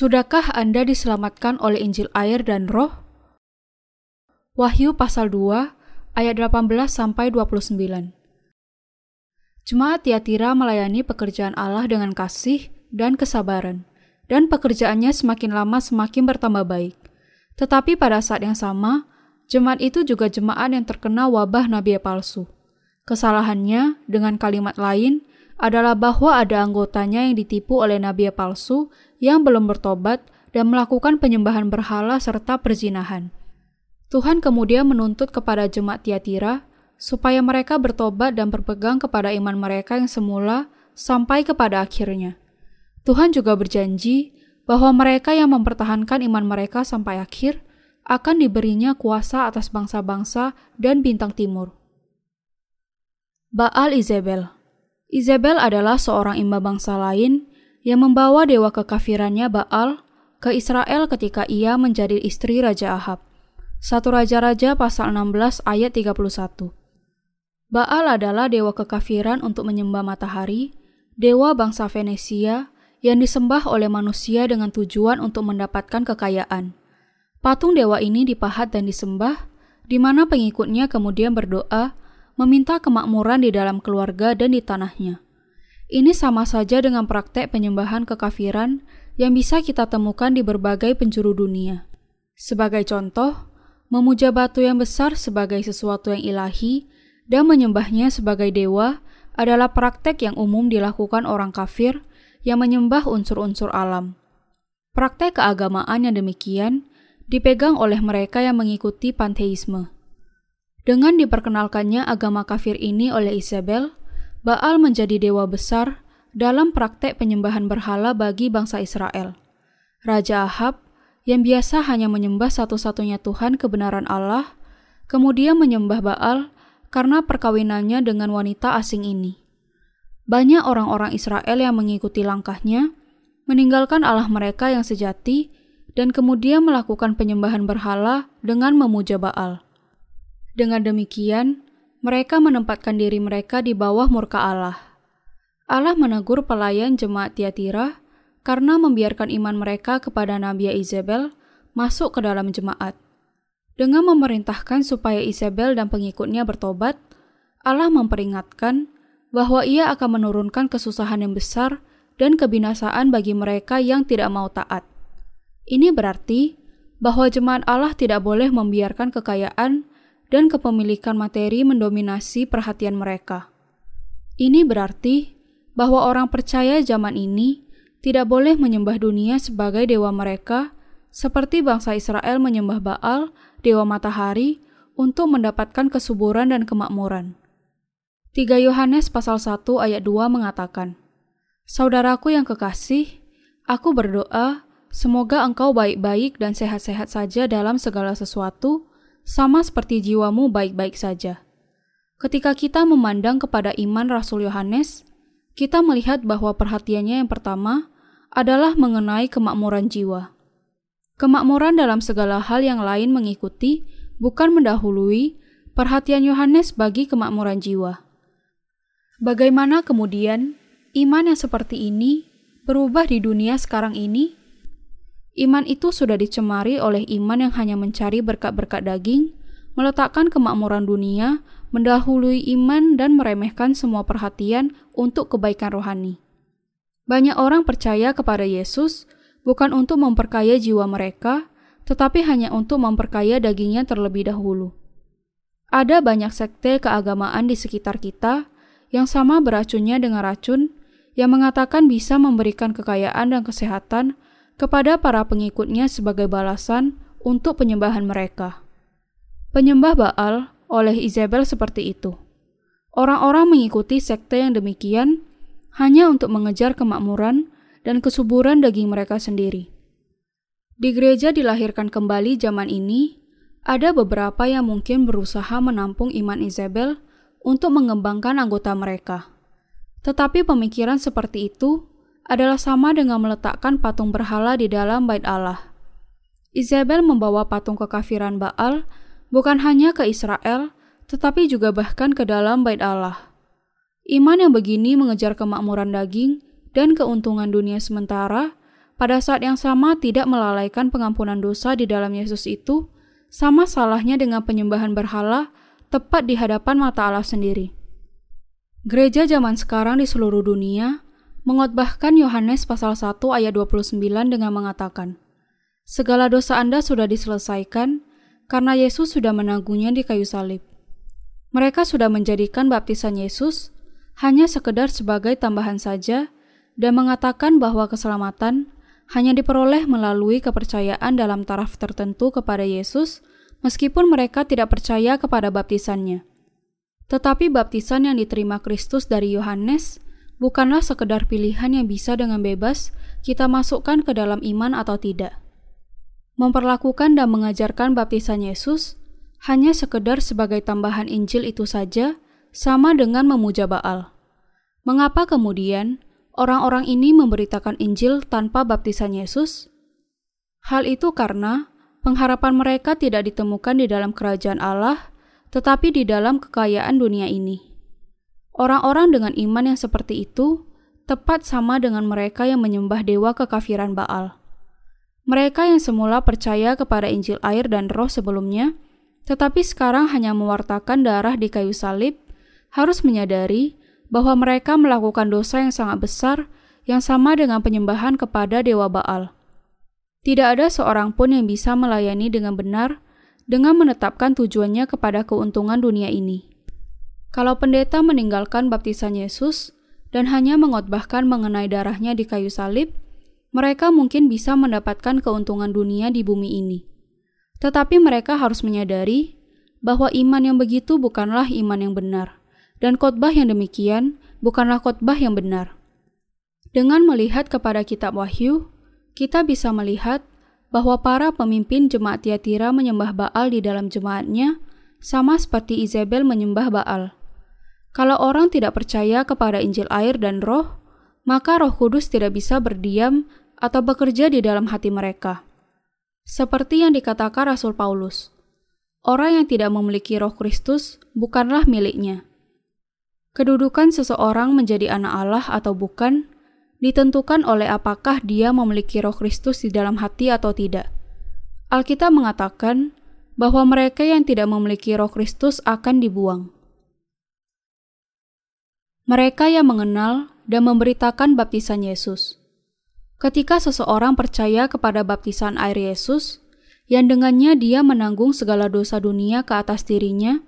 Sudahkah Anda diselamatkan oleh Injil air dan Roh? Wahyu pasal 2 ayat 18 sampai 29. Jemaat Tiatira melayani pekerjaan Allah dengan kasih dan kesabaran, dan pekerjaannya semakin lama semakin bertambah baik. Tetapi pada saat yang sama, jemaat itu juga jemaat yang terkena wabah nabi palsu. Kesalahannya, dengan kalimat lain, adalah bahwa ada anggotanya yang ditipu oleh nabi palsu yang belum bertobat dan melakukan penyembahan berhala serta perzinahan. Tuhan kemudian menuntut kepada jemaat Tiatira supaya mereka bertobat dan berpegang kepada iman mereka yang semula sampai kepada akhirnya. Tuhan juga berjanji bahwa mereka yang mempertahankan iman mereka sampai akhir akan diberinya kuasa atas bangsa-bangsa dan bintang timur. Baal Izebel Izebel adalah seorang imam bangsa lain yang membawa dewa kekafirannya Baal ke Israel ketika ia menjadi istri Raja Ahab. Satu Raja-Raja pasal 16 ayat 31. Baal adalah dewa kekafiran untuk menyembah matahari, dewa bangsa Venesia yang disembah oleh manusia dengan tujuan untuk mendapatkan kekayaan. Patung dewa ini dipahat dan disembah, di mana pengikutnya kemudian berdoa meminta kemakmuran di dalam keluarga dan di tanahnya. Ini sama saja dengan praktek penyembahan kekafiran yang bisa kita temukan di berbagai penjuru dunia. Sebagai contoh, memuja batu yang besar sebagai sesuatu yang ilahi dan menyembahnya sebagai dewa adalah praktek yang umum dilakukan orang kafir yang menyembah unsur-unsur alam. Praktek keagamaan yang demikian dipegang oleh mereka yang mengikuti panteisme. Dengan diperkenalkannya agama kafir ini oleh Isabel, Baal menjadi dewa besar dalam praktek penyembahan berhala bagi bangsa Israel. Raja Ahab, yang biasa hanya menyembah satu-satunya Tuhan kebenaran Allah, kemudian menyembah Baal karena perkawinannya dengan wanita asing ini. Banyak orang-orang Israel yang mengikuti langkahnya, meninggalkan Allah mereka yang sejati, dan kemudian melakukan penyembahan berhala dengan memuja Baal. Dengan demikian, mereka menempatkan diri mereka di bawah murka Allah. Allah menegur pelayan jemaat Tiatira karena membiarkan iman mereka kepada Nabi Isabel masuk ke dalam jemaat. Dengan memerintahkan supaya Isabel dan pengikutnya bertobat, Allah memperingatkan bahwa ia akan menurunkan kesusahan yang besar dan kebinasaan bagi mereka yang tidak mau taat. Ini berarti bahwa jemaat Allah tidak boleh membiarkan kekayaan dan kepemilikan materi mendominasi perhatian mereka. Ini berarti bahwa orang percaya zaman ini tidak boleh menyembah dunia sebagai dewa mereka, seperti bangsa Israel menyembah Baal, dewa matahari, untuk mendapatkan kesuburan dan kemakmuran. 3 Yohanes pasal 1 ayat 2 mengatakan, Saudaraku yang kekasih, aku berdoa, semoga engkau baik-baik dan sehat-sehat saja dalam segala sesuatu, sama seperti jiwamu baik-baik saja. Ketika kita memandang kepada iman Rasul Yohanes, kita melihat bahwa perhatiannya yang pertama adalah mengenai kemakmuran jiwa. Kemakmuran dalam segala hal yang lain mengikuti, bukan mendahului, perhatian Yohanes bagi kemakmuran jiwa. Bagaimana kemudian iman yang seperti ini berubah di dunia sekarang ini? Iman itu sudah dicemari oleh iman yang hanya mencari berkat-berkat daging, meletakkan kemakmuran dunia, mendahului iman dan meremehkan semua perhatian untuk kebaikan rohani. Banyak orang percaya kepada Yesus bukan untuk memperkaya jiwa mereka, tetapi hanya untuk memperkaya dagingnya terlebih dahulu. Ada banyak sekte keagamaan di sekitar kita yang sama beracunnya dengan racun yang mengatakan bisa memberikan kekayaan dan kesehatan kepada para pengikutnya sebagai balasan untuk penyembahan mereka. Penyembah Baal oleh Isabel seperti itu. Orang-orang mengikuti sekte yang demikian hanya untuk mengejar kemakmuran dan kesuburan daging mereka sendiri. Di gereja dilahirkan kembali zaman ini, ada beberapa yang mungkin berusaha menampung iman Isabel untuk mengembangkan anggota mereka. Tetapi pemikiran seperti itu adalah sama dengan meletakkan patung berhala di dalam bait Allah. Isabel membawa patung kekafiran Baal bukan hanya ke Israel, tetapi juga bahkan ke dalam bait Allah. Iman yang begini mengejar kemakmuran daging dan keuntungan dunia sementara, pada saat yang sama tidak melalaikan pengampunan dosa di dalam Yesus itu, sama salahnya dengan penyembahan berhala tepat di hadapan mata Allah sendiri. Gereja zaman sekarang di seluruh dunia mengotbahkan Yohanes pasal 1 ayat 29 dengan mengatakan, Segala dosa Anda sudah diselesaikan karena Yesus sudah menanggungnya di kayu salib. Mereka sudah menjadikan baptisan Yesus hanya sekedar sebagai tambahan saja dan mengatakan bahwa keselamatan hanya diperoleh melalui kepercayaan dalam taraf tertentu kepada Yesus, meskipun mereka tidak percaya kepada baptisannya. Tetapi baptisan yang diterima Kristus dari Yohanes bukanlah sekedar pilihan yang bisa dengan bebas kita masukkan ke dalam iman atau tidak. Memperlakukan dan mengajarkan baptisan Yesus hanya sekedar sebagai tambahan Injil itu saja, sama dengan memuja Baal. Mengapa kemudian orang-orang ini memberitakan Injil tanpa baptisan Yesus? Hal itu karena pengharapan mereka tidak ditemukan di dalam kerajaan Allah, tetapi di dalam kekayaan dunia ini. Orang-orang dengan iman yang seperti itu tepat sama dengan mereka yang menyembah dewa kekafiran Baal. Mereka yang semula percaya kepada Injil air dan roh sebelumnya, tetapi sekarang hanya mewartakan darah di kayu salib, harus menyadari bahwa mereka melakukan dosa yang sangat besar yang sama dengan penyembahan kepada dewa Baal. Tidak ada seorang pun yang bisa melayani dengan benar dengan menetapkan tujuannya kepada keuntungan dunia ini. Kalau pendeta meninggalkan baptisan Yesus dan hanya mengotbahkan mengenai darahnya di kayu salib, mereka mungkin bisa mendapatkan keuntungan dunia di bumi ini. Tetapi mereka harus menyadari bahwa iman yang begitu bukanlah iman yang benar dan khotbah yang demikian bukanlah khotbah yang benar. Dengan melihat kepada kitab Wahyu, kita bisa melihat bahwa para pemimpin jemaat Tiatira menyembah Baal di dalam jemaatnya sama seperti Isabel menyembah Baal. Kalau orang tidak percaya kepada Injil air dan roh, maka roh kudus tidak bisa berdiam atau bekerja di dalam hati mereka. Seperti yang dikatakan Rasul Paulus, orang yang tidak memiliki roh Kristus bukanlah miliknya. Kedudukan seseorang menjadi anak Allah atau bukan ditentukan oleh apakah dia memiliki Roh Kristus di dalam hati atau tidak. Alkitab mengatakan bahwa mereka yang tidak memiliki Roh Kristus akan dibuang. Mereka yang mengenal dan memberitakan baptisan Yesus. Ketika seseorang percaya kepada baptisan air Yesus, yang dengannya dia menanggung segala dosa dunia ke atas dirinya,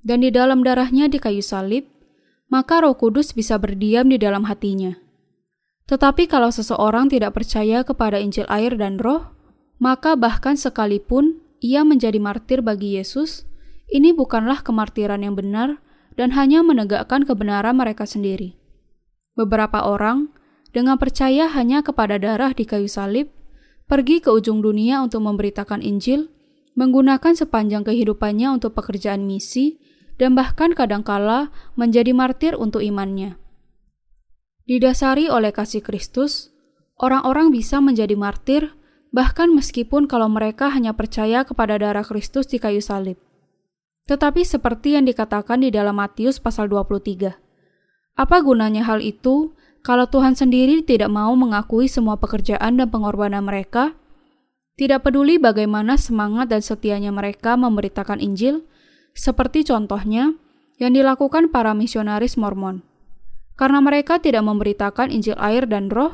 dan di dalam darahnya di kayu salib, maka Roh Kudus bisa berdiam di dalam hatinya. Tetapi kalau seseorang tidak percaya kepada Injil air dan Roh, maka bahkan sekalipun ia menjadi martir bagi Yesus, ini bukanlah kemartiran yang benar dan hanya menegakkan kebenaran mereka sendiri. Beberapa orang dengan percaya hanya kepada darah di kayu salib, pergi ke ujung dunia untuk memberitakan Injil, menggunakan sepanjang kehidupannya untuk pekerjaan misi, dan bahkan kadangkala menjadi martir untuk imannya. Didasari oleh kasih Kristus, orang-orang bisa menjadi martir bahkan meskipun kalau mereka hanya percaya kepada darah Kristus di kayu salib. Tetapi seperti yang dikatakan di dalam Matius pasal 23. Apa gunanya hal itu kalau Tuhan sendiri tidak mau mengakui semua pekerjaan dan pengorbanan mereka? Tidak peduli bagaimana semangat dan setianya mereka memberitakan Injil, seperti contohnya yang dilakukan para misionaris Mormon. Karena mereka tidak memberitakan Injil air dan roh,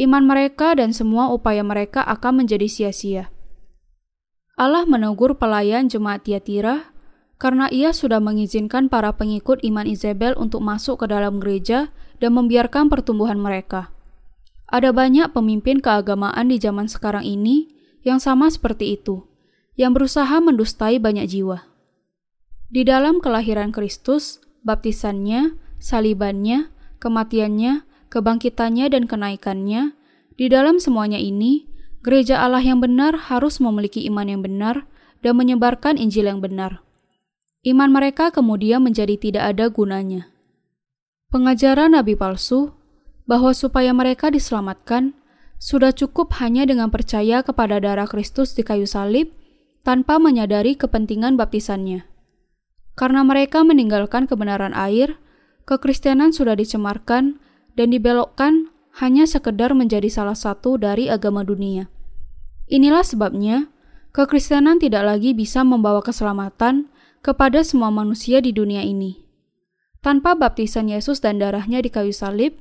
iman mereka dan semua upaya mereka akan menjadi sia-sia. Allah menegur pelayan jemaat Tiatira karena ia sudah mengizinkan para pengikut iman Isabel untuk masuk ke dalam gereja dan membiarkan pertumbuhan mereka. Ada banyak pemimpin keagamaan di zaman sekarang ini yang sama seperti itu, yang berusaha mendustai banyak jiwa. Di dalam kelahiran Kristus, baptisannya, salibannya, kematiannya, kebangkitannya, dan kenaikannya, di dalam semuanya ini, gereja Allah yang benar harus memiliki iman yang benar dan menyebarkan Injil yang benar. Iman mereka kemudian menjadi tidak ada gunanya. Pengajaran nabi palsu bahwa supaya mereka diselamatkan sudah cukup hanya dengan percaya kepada darah Kristus di kayu salib tanpa menyadari kepentingan baptisannya. Karena mereka meninggalkan kebenaran air, kekristenan sudah dicemarkan dan dibelokkan hanya sekedar menjadi salah satu dari agama dunia. Inilah sebabnya kekristenan tidak lagi bisa membawa keselamatan kepada semua manusia di dunia ini. Tanpa baptisan Yesus dan darahnya di kayu salib,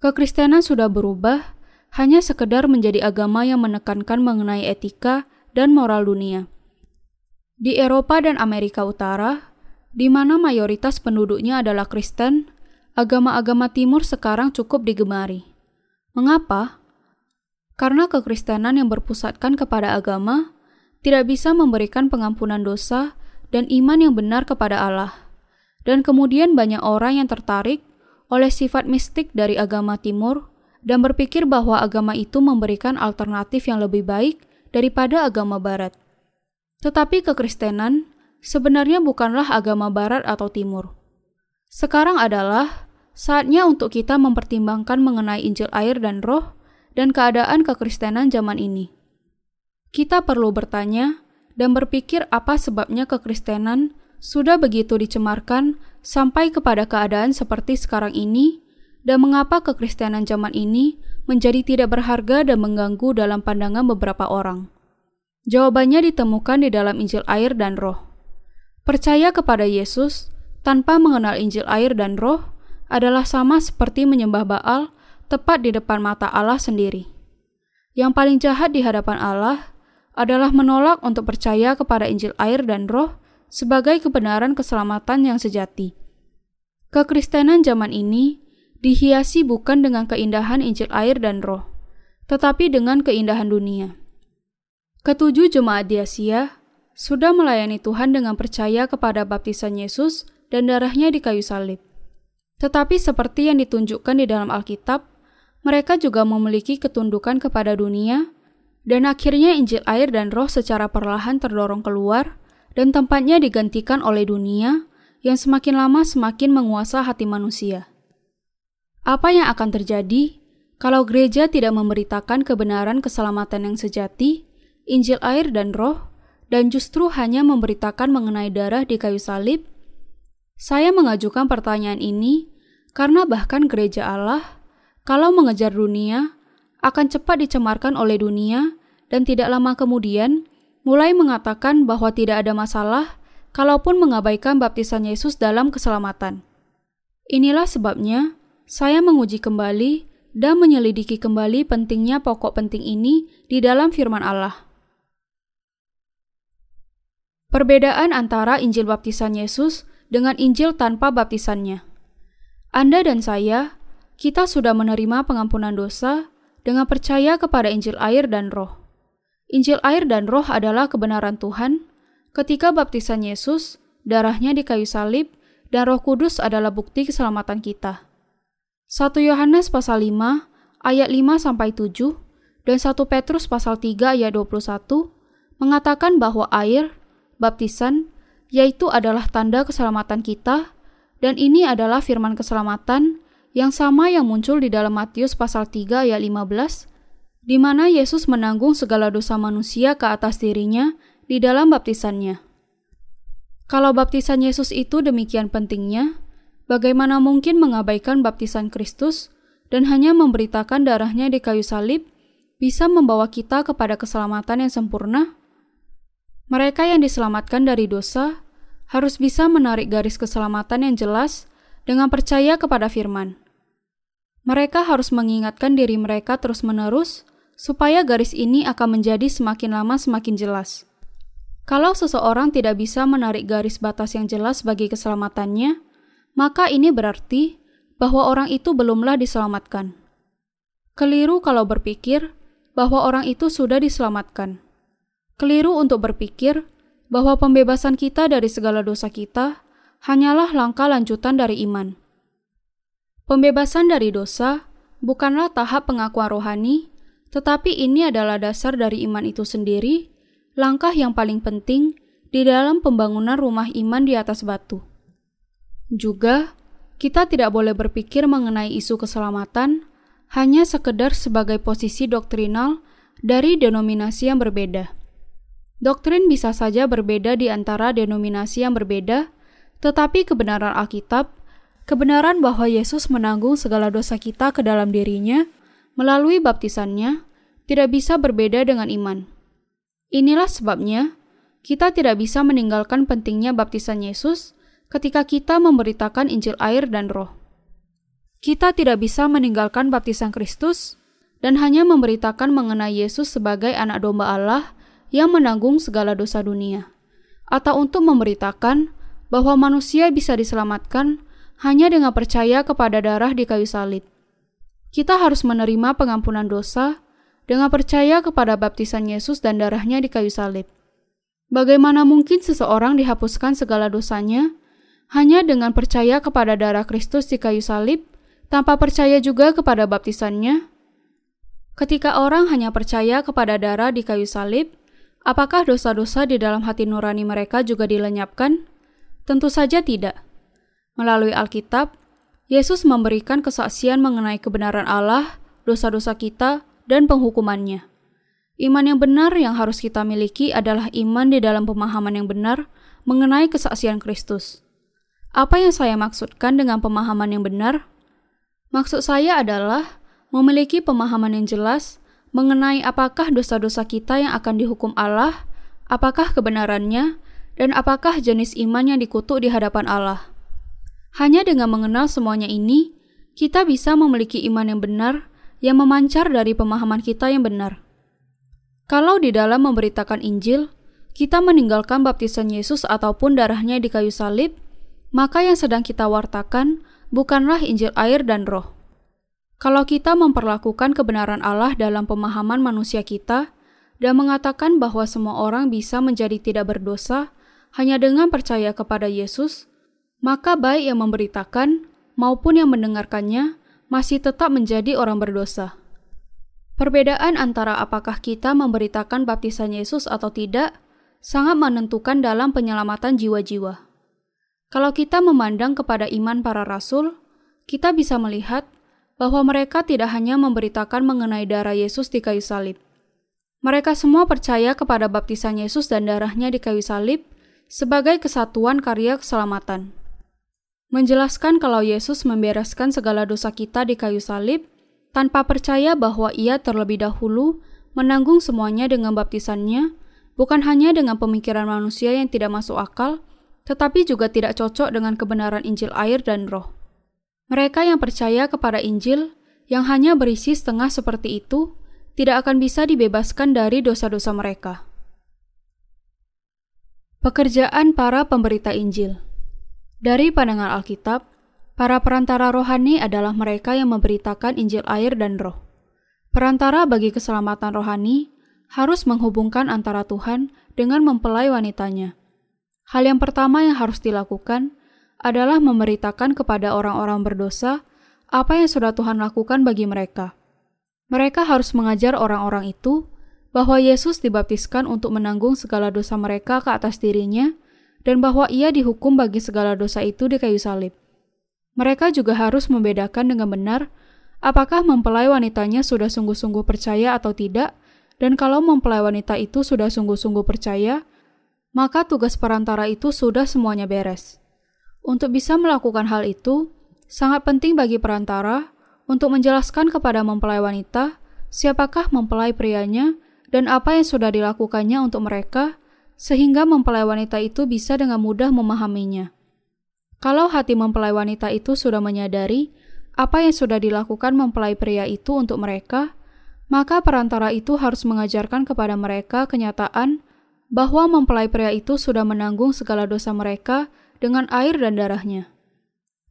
kekristenan sudah berubah hanya sekedar menjadi agama yang menekankan mengenai etika dan moral dunia. Di Eropa dan Amerika Utara, di mana mayoritas penduduknya adalah Kristen, agama-agama Timur sekarang cukup digemari. Mengapa? Karena kekristenan yang berpusatkan kepada agama tidak bisa memberikan pengampunan dosa dan iman yang benar kepada Allah. Dan kemudian banyak orang yang tertarik oleh sifat mistik dari agama Timur dan berpikir bahwa agama itu memberikan alternatif yang lebih baik daripada agama Barat. Tetapi kekristenan sebenarnya bukanlah agama Barat atau Timur. Sekarang adalah saatnya untuk kita mempertimbangkan mengenai Injil air dan Roh dan keadaan kekristenan zaman ini. Kita perlu bertanya dan berpikir apa sebabnya kekristenan sudah begitu dicemarkan sampai kepada keadaan seperti sekarang ini dan mengapa kekristenan zaman ini menjadi tidak berharga dan mengganggu dalam pandangan beberapa orang? Jawabannya ditemukan di dalam Injil air dan Roh. Percaya kepada Yesus tanpa mengenal Injil air dan Roh adalah sama seperti menyembah Baal tepat di depan mata Allah sendiri. Yang paling jahat di hadapan Allah adalah menolak untuk percaya kepada Injil air dan Roh sebagai kebenaran keselamatan yang sejati. Kekristenan zaman ini dihiasi bukan dengan keindahan Injil air dan roh, tetapi dengan keindahan dunia. Ketujuh jemaat di Asia sudah melayani Tuhan dengan percaya kepada baptisan Yesus dan darahnya di kayu salib. Tetapi seperti yang ditunjukkan di dalam Alkitab, mereka juga memiliki ketundukan kepada dunia, dan akhirnya Injil air dan roh secara perlahan terdorong keluar, dan tempatnya digantikan oleh dunia yang semakin lama semakin menguasa hati manusia. Apa yang akan terjadi kalau gereja tidak memberitakan kebenaran keselamatan yang sejati, Injil air dan roh, dan justru hanya memberitakan mengenai darah di kayu salib? Saya mengajukan pertanyaan ini karena bahkan gereja Allah, kalau mengejar dunia, akan cepat dicemarkan oleh dunia dan tidak lama kemudian mulai mengatakan bahwa tidak ada masalah kalaupun mengabaikan baptisan Yesus dalam keselamatan. Inilah sebabnya saya menguji kembali dan menyelidiki kembali pentingnya pokok penting ini di dalam firman Allah. Perbedaan antara Injil baptisan Yesus dengan Injil tanpa baptisannya. Anda dan saya, kita sudah menerima pengampunan dosa dengan percaya kepada Injil air dan roh. Injil air dan roh adalah kebenaran Tuhan. Ketika baptisan Yesus, darahnya di kayu salib, dan roh kudus adalah bukti keselamatan kita. 1 Yohanes pasal 5 ayat 5 sampai 7 dan 1 Petrus pasal 3 ayat 21 mengatakan bahwa air baptisan yaitu adalah tanda keselamatan kita dan ini adalah firman keselamatan yang sama yang muncul di dalam Matius pasal 3 ayat 15 di mana Yesus menanggung segala dosa manusia ke atas dirinya di dalam baptisannya. Kalau baptisan Yesus itu demikian pentingnya, Bagaimana mungkin mengabaikan baptisan Kristus dan hanya memberitakan darahnya di kayu salib bisa membawa kita kepada keselamatan yang sempurna? Mereka yang diselamatkan dari dosa harus bisa menarik garis keselamatan yang jelas dengan percaya kepada firman. Mereka harus mengingatkan diri mereka terus-menerus supaya garis ini akan menjadi semakin lama semakin jelas. Kalau seseorang tidak bisa menarik garis batas yang jelas bagi keselamatannya, maka ini berarti bahwa orang itu belumlah diselamatkan. Keliru kalau berpikir bahwa orang itu sudah diselamatkan. Keliru untuk berpikir bahwa pembebasan kita dari segala dosa kita hanyalah langkah lanjutan dari iman. Pembebasan dari dosa bukanlah tahap pengakuan rohani, tetapi ini adalah dasar dari iman itu sendiri, langkah yang paling penting di dalam pembangunan rumah iman di atas batu. Juga, kita tidak boleh berpikir mengenai isu keselamatan hanya sekedar sebagai posisi doktrinal dari denominasi yang berbeda. Doktrin bisa saja berbeda di antara denominasi yang berbeda, tetapi kebenaran Alkitab, kebenaran bahwa Yesus menanggung segala dosa kita ke dalam dirinya, melalui baptisannya tidak bisa berbeda dengan iman. Inilah sebabnya kita tidak bisa meninggalkan pentingnya baptisan Yesus ketika kita memberitakan Injil air dan Roh. Kita tidak bisa meninggalkan baptisan Kristus dan hanya memberitakan mengenai Yesus sebagai anak domba Allah yang menanggung segala dosa dunia, atau untuk memberitakan bahwa manusia bisa diselamatkan hanya dengan percaya kepada darah di kayu salib. Kita harus menerima pengampunan dosa dengan percaya kepada baptisan Yesus dan darahnya di kayu salib. Bagaimana mungkin seseorang dihapuskan segala dosanya hanya dengan percaya kepada darah Kristus di kayu salib, tanpa percaya juga kepada baptisannya? Ketika orang hanya percaya kepada darah di kayu salib, apakah dosa-dosa di dalam hati nurani mereka juga dilenyapkan? Tentu saja tidak. Melalui Alkitab, Yesus memberikan kesaksian mengenai kebenaran Allah, dosa-dosa kita, dan penghukumannya. Iman yang benar yang harus kita miliki adalah iman di dalam pemahaman yang benar mengenai kesaksian Kristus. Apa yang saya maksudkan dengan pemahaman yang benar? Maksud saya adalah memiliki pemahaman yang jelas mengenai apakah dosa-dosa kita yang akan dihukum Allah, apakah kebenarannya, dan apakah jenis iman yang dikutuk di hadapan Allah. Hanya dengan mengenal semuanya ini, kita bisa memiliki iman yang benar yang memancar dari pemahaman kita yang benar. Kalau di dalam memberitakan Injil, kita meninggalkan baptisan Yesus ataupun darahnya di kayu salib, maka yang sedang kita wartakan bukanlah Injil air dan roh. Kalau kita memperlakukan kebenaran Allah dalam pemahaman manusia kita dan mengatakan bahwa semua orang bisa menjadi tidak berdosa hanya dengan percaya kepada Yesus, maka baik yang memberitakan maupun yang mendengarkannya masih tetap menjadi orang berdosa. Perbedaan antara apakah kita memberitakan baptisan Yesus atau tidak sangat menentukan dalam penyelamatan jiwa-jiwa. Kalau kita memandang kepada iman para rasul, kita bisa melihat bahwa mereka tidak hanya memberitakan mengenai darah Yesus di kayu salib. Mereka semua percaya kepada baptisan Yesus dan darahnya di kayu salib sebagai kesatuan karya keselamatan menjelaskan kalau Yesus membereskan segala dosa kita di kayu salib tanpa percaya bahwa ia terlebih dahulu menanggung semuanya dengan baptisannya, bukan hanya dengan pemikiran manusia yang tidak masuk akal, tetapi juga tidak cocok dengan kebenaran Injil air dan roh. Mereka yang percaya kepada Injil, yang hanya berisi setengah seperti itu, tidak akan bisa dibebaskan dari dosa-dosa mereka. Pekerjaan para pemberita Injil dari pandangan Alkitab, para perantara rohani adalah mereka yang memberitakan Injil air dan roh. Perantara bagi keselamatan rohani harus menghubungkan antara Tuhan dengan mempelai wanitanya. Hal yang pertama yang harus dilakukan adalah memberitakan kepada orang-orang berdosa apa yang sudah Tuhan lakukan bagi mereka. Mereka harus mengajar orang-orang itu bahwa Yesus dibaptiskan untuk menanggung segala dosa mereka ke atas dirinya dan bahwa ia dihukum bagi segala dosa itu di kayu salib. Mereka juga harus membedakan dengan benar apakah mempelai wanitanya sudah sungguh-sungguh percaya atau tidak, dan kalau mempelai wanita itu sudah sungguh-sungguh percaya, maka tugas perantara itu sudah semuanya beres. Untuk bisa melakukan hal itu, sangat penting bagi perantara untuk menjelaskan kepada mempelai wanita siapakah mempelai prianya dan apa yang sudah dilakukannya untuk mereka sehingga mempelai wanita itu bisa dengan mudah memahaminya. Kalau hati mempelai wanita itu sudah menyadari apa yang sudah dilakukan mempelai pria itu untuk mereka, maka perantara itu harus mengajarkan kepada mereka kenyataan bahwa mempelai pria itu sudah menanggung segala dosa mereka dengan air dan darahnya.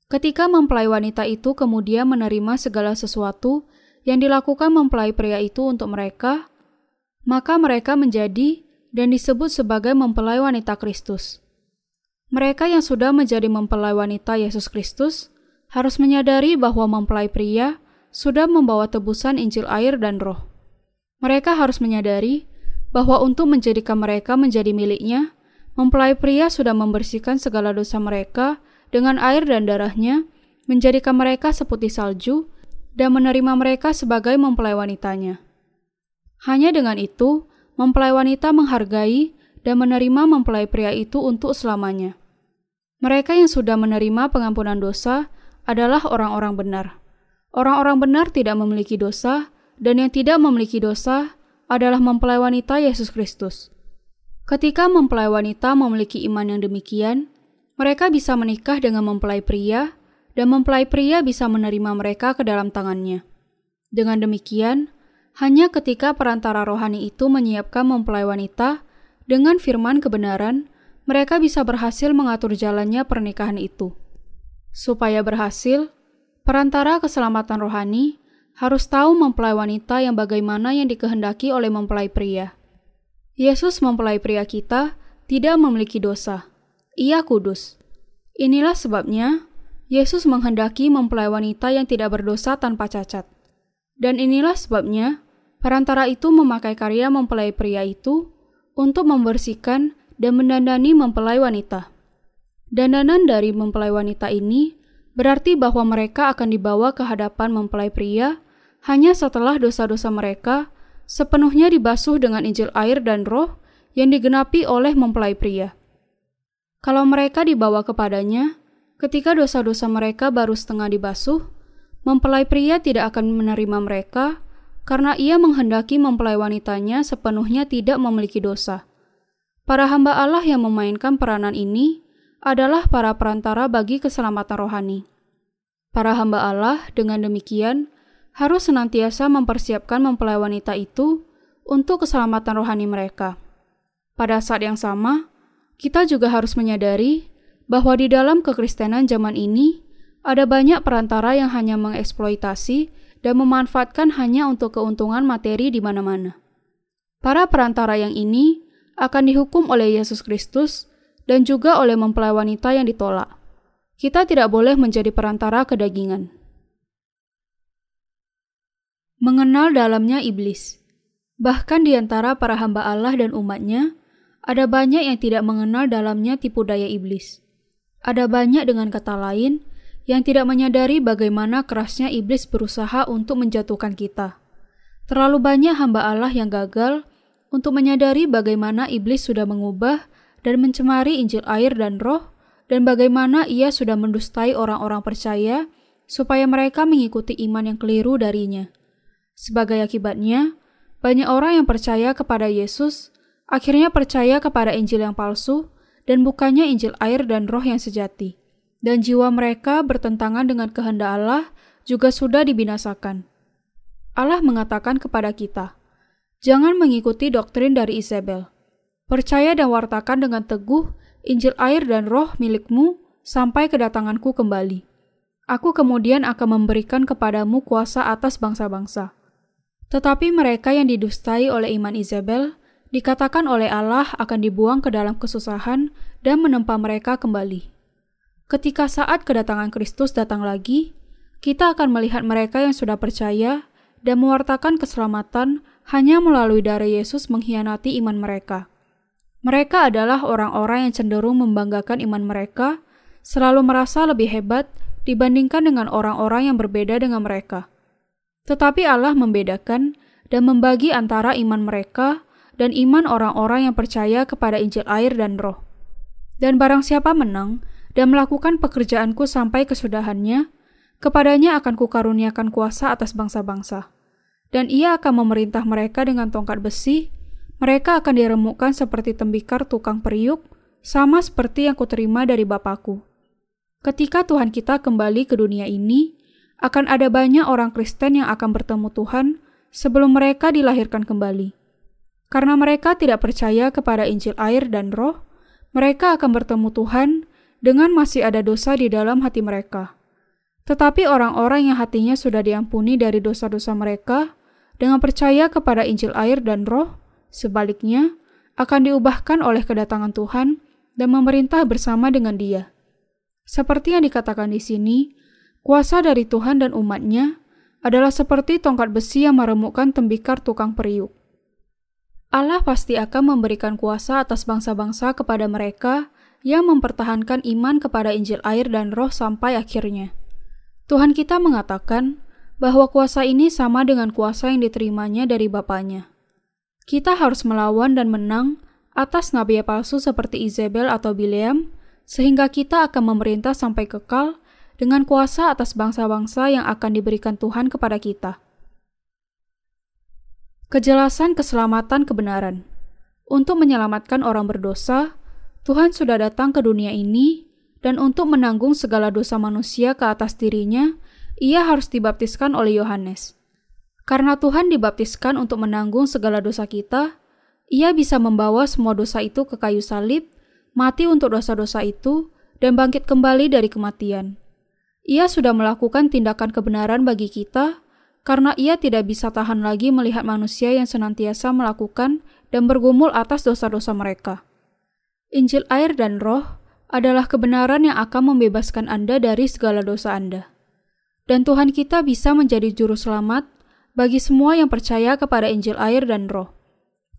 Ketika mempelai wanita itu kemudian menerima segala sesuatu yang dilakukan mempelai pria itu untuk mereka, maka mereka menjadi dan disebut sebagai mempelai wanita Kristus. Mereka yang sudah menjadi mempelai wanita Yesus Kristus harus menyadari bahwa mempelai pria sudah membawa tebusan Injil air dan roh. Mereka harus menyadari bahwa untuk menjadikan mereka menjadi miliknya, mempelai pria sudah membersihkan segala dosa mereka dengan air dan darahnya, menjadikan mereka seputih salju, dan menerima mereka sebagai mempelai wanitanya. Hanya dengan itu, mempelai wanita menghargai dan menerima mempelai pria itu untuk selamanya. Mereka yang sudah menerima pengampunan dosa adalah orang-orang benar. Orang-orang benar tidak memiliki dosa dan yang tidak memiliki dosa adalah mempelai wanita Yesus Kristus. Ketika mempelai wanita memiliki iman yang demikian, mereka bisa menikah dengan mempelai pria, dan mempelai pria bisa menerima mereka ke dalam tangannya. Dengan demikian, hanya ketika perantara rohani itu menyiapkan mempelai wanita dengan firman kebenaran, mereka bisa berhasil mengatur jalannya pernikahan itu. Supaya berhasil, perantara keselamatan rohani harus tahu mempelai wanita yang bagaimana yang dikehendaki oleh mempelai pria. Yesus mempelai pria kita tidak memiliki dosa. Ia kudus. Inilah sebabnya Yesus menghendaki mempelai wanita yang tidak berdosa tanpa cacat. Dan inilah sebabnya perantara itu memakai karya mempelai pria itu untuk membersihkan dan mendandani mempelai wanita. Dandanan dari mempelai wanita ini berarti bahwa mereka akan dibawa ke hadapan mempelai pria hanya setelah dosa-dosa mereka sepenuhnya dibasuh dengan Injil air dan roh yang digenapi oleh mempelai pria. Kalau mereka dibawa kepadanya, ketika dosa-dosa mereka baru setengah dibasuh, mempelai pria tidak akan menerima mereka karena ia menghendaki mempelai wanitanya sepenuhnya tidak memiliki dosa. Para hamba Allah yang memainkan peranan ini adalah para perantara bagi keselamatan rohani. Para hamba Allah dengan demikian harus senantiasa mempersiapkan mempelai wanita itu untuk keselamatan rohani mereka. Pada saat yang sama, kita juga harus menyadari bahwa di dalam kekristenan zaman ini ada banyak perantara yang hanya mengeksploitasi dan memanfaatkan hanya untuk keuntungan materi di mana-mana. Para perantara yang ini akan dihukum oleh Yesus Kristus dan juga oleh mempelai wanita yang ditolak. Kita tidak boleh menjadi perantara kedagingan mengenal dalamnya iblis. Bahkan di antara para hamba Allah dan umatnya, ada banyak yang tidak mengenal dalamnya tipu daya iblis. Ada banyak dengan kata lain yang tidak menyadari bagaimana kerasnya iblis berusaha untuk menjatuhkan kita. Terlalu banyak hamba Allah yang gagal untuk menyadari bagaimana iblis sudah mengubah dan mencemari Injil air dan roh, dan bagaimana ia sudah mendustai orang-orang percaya supaya mereka mengikuti iman yang keliru darinya. Sebagai akibatnya, banyak orang yang percaya kepada Yesus akhirnya percaya kepada Injil yang palsu dan bukannya Injil air dan roh yang sejati. Dan jiwa mereka bertentangan dengan kehendak Allah juga sudah dibinasakan. Allah mengatakan kepada kita, Jangan mengikuti doktrin dari Isabel. Percaya dan wartakan dengan teguh Injil air dan roh milikmu sampai kedatanganku kembali. Aku kemudian akan memberikan kepadamu kuasa atas bangsa-bangsa. Tetapi mereka yang didustai oleh iman Isabel, dikatakan oleh Allah akan dibuang ke dalam kesusahan dan menempa mereka kembali. Ketika saat kedatangan Kristus datang lagi, kita akan melihat mereka yang sudah percaya dan mewartakan keselamatan hanya melalui darah Yesus mengkhianati iman mereka. Mereka adalah orang-orang yang cenderung membanggakan iman mereka, selalu merasa lebih hebat dibandingkan dengan orang-orang yang berbeda dengan mereka. Tetapi Allah membedakan dan membagi antara iman mereka dan iman orang-orang yang percaya kepada Injil air dan roh. Dan barang siapa menang dan melakukan pekerjaanku sampai kesudahannya, kepadanya akan kukaruniakan kuasa atas bangsa-bangsa. Dan ia akan memerintah mereka dengan tongkat besi, mereka akan diremukkan seperti tembikar tukang periuk, sama seperti yang kuterima dari Bapakku. Ketika Tuhan kita kembali ke dunia ini, akan ada banyak orang Kristen yang akan bertemu Tuhan sebelum mereka dilahirkan kembali. Karena mereka tidak percaya kepada Injil air dan roh, mereka akan bertemu Tuhan dengan masih ada dosa di dalam hati mereka. Tetapi orang-orang yang hatinya sudah diampuni dari dosa-dosa mereka, dengan percaya kepada Injil air dan roh, sebaliknya akan diubahkan oleh kedatangan Tuhan dan memerintah bersama dengan dia. Seperti yang dikatakan di sini, Kuasa dari Tuhan dan umatnya adalah seperti tongkat besi yang meremukkan tembikar tukang periuk. Allah pasti akan memberikan kuasa atas bangsa-bangsa kepada mereka yang mempertahankan iman kepada Injil air dan roh sampai akhirnya. Tuhan kita mengatakan bahwa kuasa ini sama dengan kuasa yang diterimanya dari Bapaknya. Kita harus melawan dan menang atas nabi palsu seperti Isabel atau Bileam, sehingga kita akan memerintah sampai kekal dengan kuasa atas bangsa-bangsa yang akan diberikan Tuhan kepada kita. Kejelasan keselamatan kebenaran. Untuk menyelamatkan orang berdosa, Tuhan sudah datang ke dunia ini dan untuk menanggung segala dosa manusia ke atas dirinya, ia harus dibaptiskan oleh Yohanes. Karena Tuhan dibaptiskan untuk menanggung segala dosa kita, ia bisa membawa semua dosa itu ke kayu salib, mati untuk dosa-dosa itu, dan bangkit kembali dari kematian. Ia sudah melakukan tindakan kebenaran bagi kita, karena ia tidak bisa tahan lagi melihat manusia yang senantiasa melakukan dan bergumul atas dosa-dosa mereka. Injil air dan roh adalah kebenaran yang akan membebaskan Anda dari segala dosa Anda. Dan Tuhan kita bisa menjadi juru selamat bagi semua yang percaya kepada Injil air dan roh.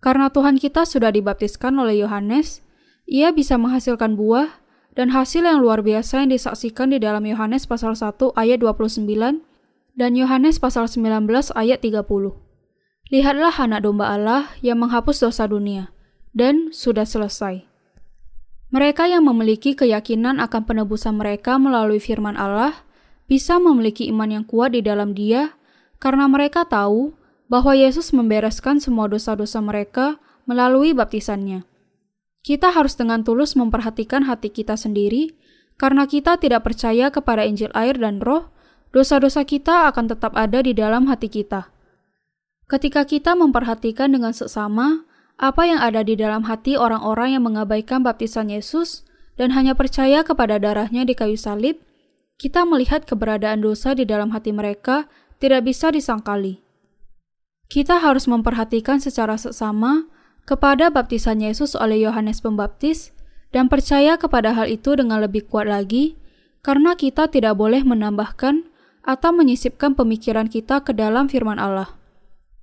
Karena Tuhan kita sudah dibaptiskan oleh Yohanes, ia bisa menghasilkan buah dan hasil yang luar biasa yang disaksikan di dalam Yohanes pasal 1 ayat 29 dan Yohanes pasal 19 ayat 30. Lihatlah anak domba Allah yang menghapus dosa dunia, dan sudah selesai. Mereka yang memiliki keyakinan akan penebusan mereka melalui firman Allah bisa memiliki iman yang kuat di dalam Dia karena mereka tahu bahwa Yesus membereskan semua dosa-dosa mereka melalui baptisannya. Kita harus dengan tulus memperhatikan hati kita sendiri karena kita tidak percaya kepada Injil air dan Roh dosa-dosa kita akan tetap ada di dalam hati kita. Ketika kita memperhatikan dengan seksama apa yang ada di dalam hati orang-orang yang mengabaikan baptisan Yesus dan hanya percaya kepada darahnya di kayu salib, kita melihat keberadaan dosa di dalam hati mereka tidak bisa disangkali. Kita harus memperhatikan secara seksama kepada baptisan Yesus oleh Yohanes Pembaptis dan percaya kepada hal itu dengan lebih kuat lagi, karena kita tidak boleh menambahkan atau menyisipkan pemikiran kita ke dalam firman Allah.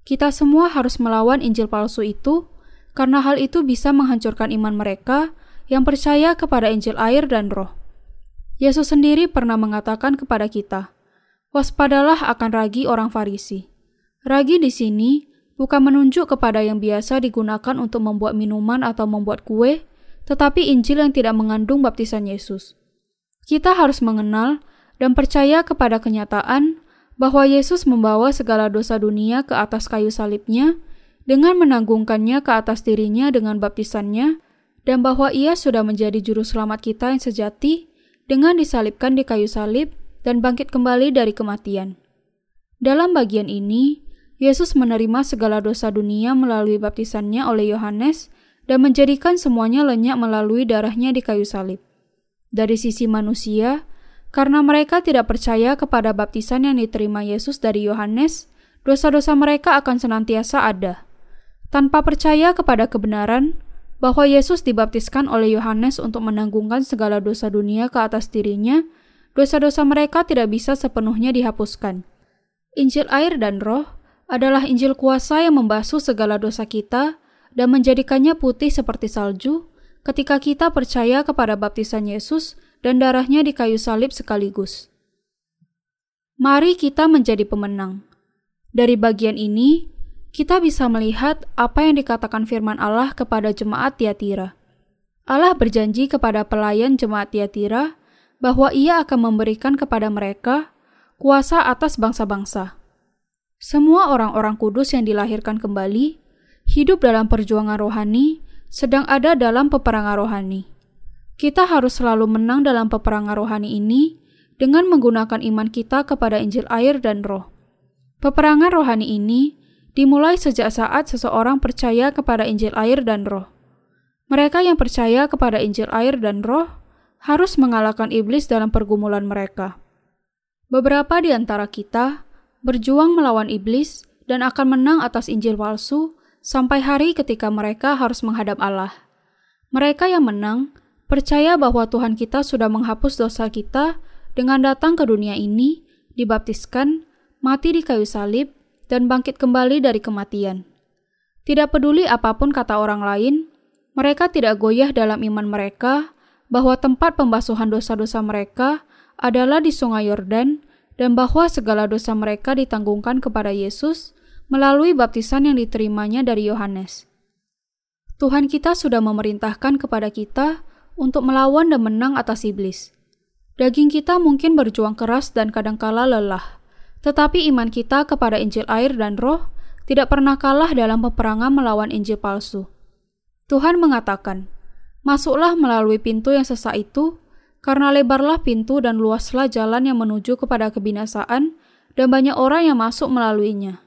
Kita semua harus melawan Injil palsu itu, karena hal itu bisa menghancurkan iman mereka yang percaya kepada Injil air dan roh. Yesus sendiri pernah mengatakan kepada kita, Waspadalah akan ragi orang Farisi. Ragi di sini bukan menunjuk kepada yang biasa digunakan untuk membuat minuman atau membuat kue, tetapi Injil yang tidak mengandung baptisan Yesus. Kita harus mengenal dan percaya kepada kenyataan bahwa Yesus membawa segala dosa dunia ke atas kayu salibnya dengan menanggungkannya ke atas dirinya dengan baptisannya dan bahwa ia sudah menjadi juru selamat kita yang sejati dengan disalibkan di kayu salib dan bangkit kembali dari kematian. Dalam bagian ini, Yesus menerima segala dosa dunia melalui baptisannya oleh Yohanes dan menjadikan semuanya lenyap melalui darahnya di kayu salib. Dari sisi manusia, karena mereka tidak percaya kepada baptisan yang diterima Yesus dari Yohanes, dosa-dosa mereka akan senantiasa ada. Tanpa percaya kepada kebenaran bahwa Yesus dibaptiskan oleh Yohanes untuk menanggungkan segala dosa dunia ke atas dirinya, dosa-dosa mereka tidak bisa sepenuhnya dihapuskan. Injil air dan roh adalah Injil kuasa yang membasuh segala dosa kita dan menjadikannya putih seperti salju ketika kita percaya kepada baptisan Yesus dan darahnya di kayu salib sekaligus. Mari kita menjadi pemenang. Dari bagian ini, kita bisa melihat apa yang dikatakan firman Allah kepada jemaat Tiatira. Allah berjanji kepada pelayan jemaat Tiatira bahwa ia akan memberikan kepada mereka kuasa atas bangsa-bangsa. Semua orang-orang kudus yang dilahirkan kembali hidup dalam perjuangan rohani, sedang ada dalam peperangan rohani. Kita harus selalu menang dalam peperangan rohani ini dengan menggunakan iman kita kepada Injil air dan roh. Peperangan rohani ini dimulai sejak saat seseorang percaya kepada Injil air dan roh. Mereka yang percaya kepada Injil air dan roh harus mengalahkan iblis dalam pergumulan mereka. Beberapa di antara kita berjuang melawan iblis dan akan menang atas Injil palsu sampai hari ketika mereka harus menghadap Allah. Mereka yang menang Percaya bahwa Tuhan kita sudah menghapus dosa kita dengan datang ke dunia ini, dibaptiskan, mati di kayu salib, dan bangkit kembali dari kematian. Tidak peduli apa pun kata orang lain, mereka tidak goyah dalam iman mereka bahwa tempat pembasuhan dosa-dosa mereka adalah di Sungai Yordan dan bahwa segala dosa mereka ditanggungkan kepada Yesus melalui baptisan yang diterimanya dari Yohanes. Tuhan kita sudah memerintahkan kepada kita untuk melawan dan menang atas iblis. Daging kita mungkin berjuang keras dan kadangkala lelah, tetapi iman kita kepada Injil air dan roh tidak pernah kalah dalam peperangan melawan Injil palsu. Tuhan mengatakan, Masuklah melalui pintu yang sesak itu, karena lebarlah pintu dan luaslah jalan yang menuju kepada kebinasaan, dan banyak orang yang masuk melaluinya.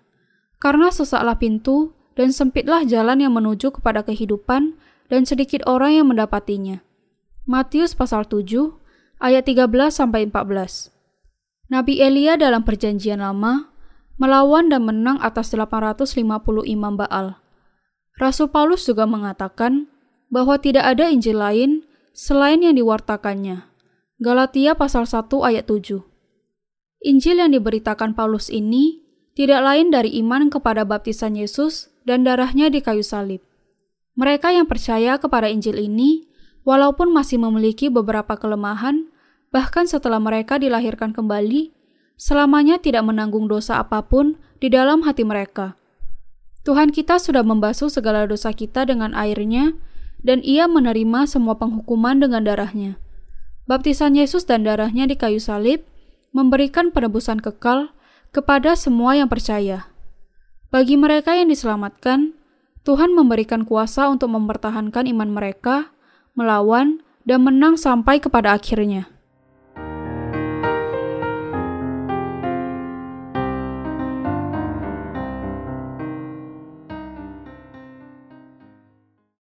Karena sesaklah pintu, dan sempitlah jalan yang menuju kepada kehidupan, dan sedikit orang yang mendapatinya. Matius pasal 7 ayat 13 sampai 14. Nabi Elia dalam perjanjian lama melawan dan menang atas 850 imam Baal. Rasul Paulus juga mengatakan bahwa tidak ada Injil lain selain yang diwartakannya. Galatia pasal 1 ayat 7. Injil yang diberitakan Paulus ini tidak lain dari iman kepada baptisan Yesus dan darahnya di kayu salib. Mereka yang percaya kepada Injil ini, walaupun masih memiliki beberapa kelemahan, bahkan setelah mereka dilahirkan kembali, selamanya tidak menanggung dosa apa pun di dalam hati mereka. Tuhan kita sudah membasuh segala dosa kita dengan airnya, dan ia menerima semua penghukuman dengan darahnya. Baptisan Yesus dan darahnya di kayu salib memberikan penebusan kekal kepada semua yang percaya. Bagi mereka yang diselamatkan, Tuhan memberikan kuasa untuk mempertahankan iman mereka, melawan, dan menang sampai kepada akhirnya.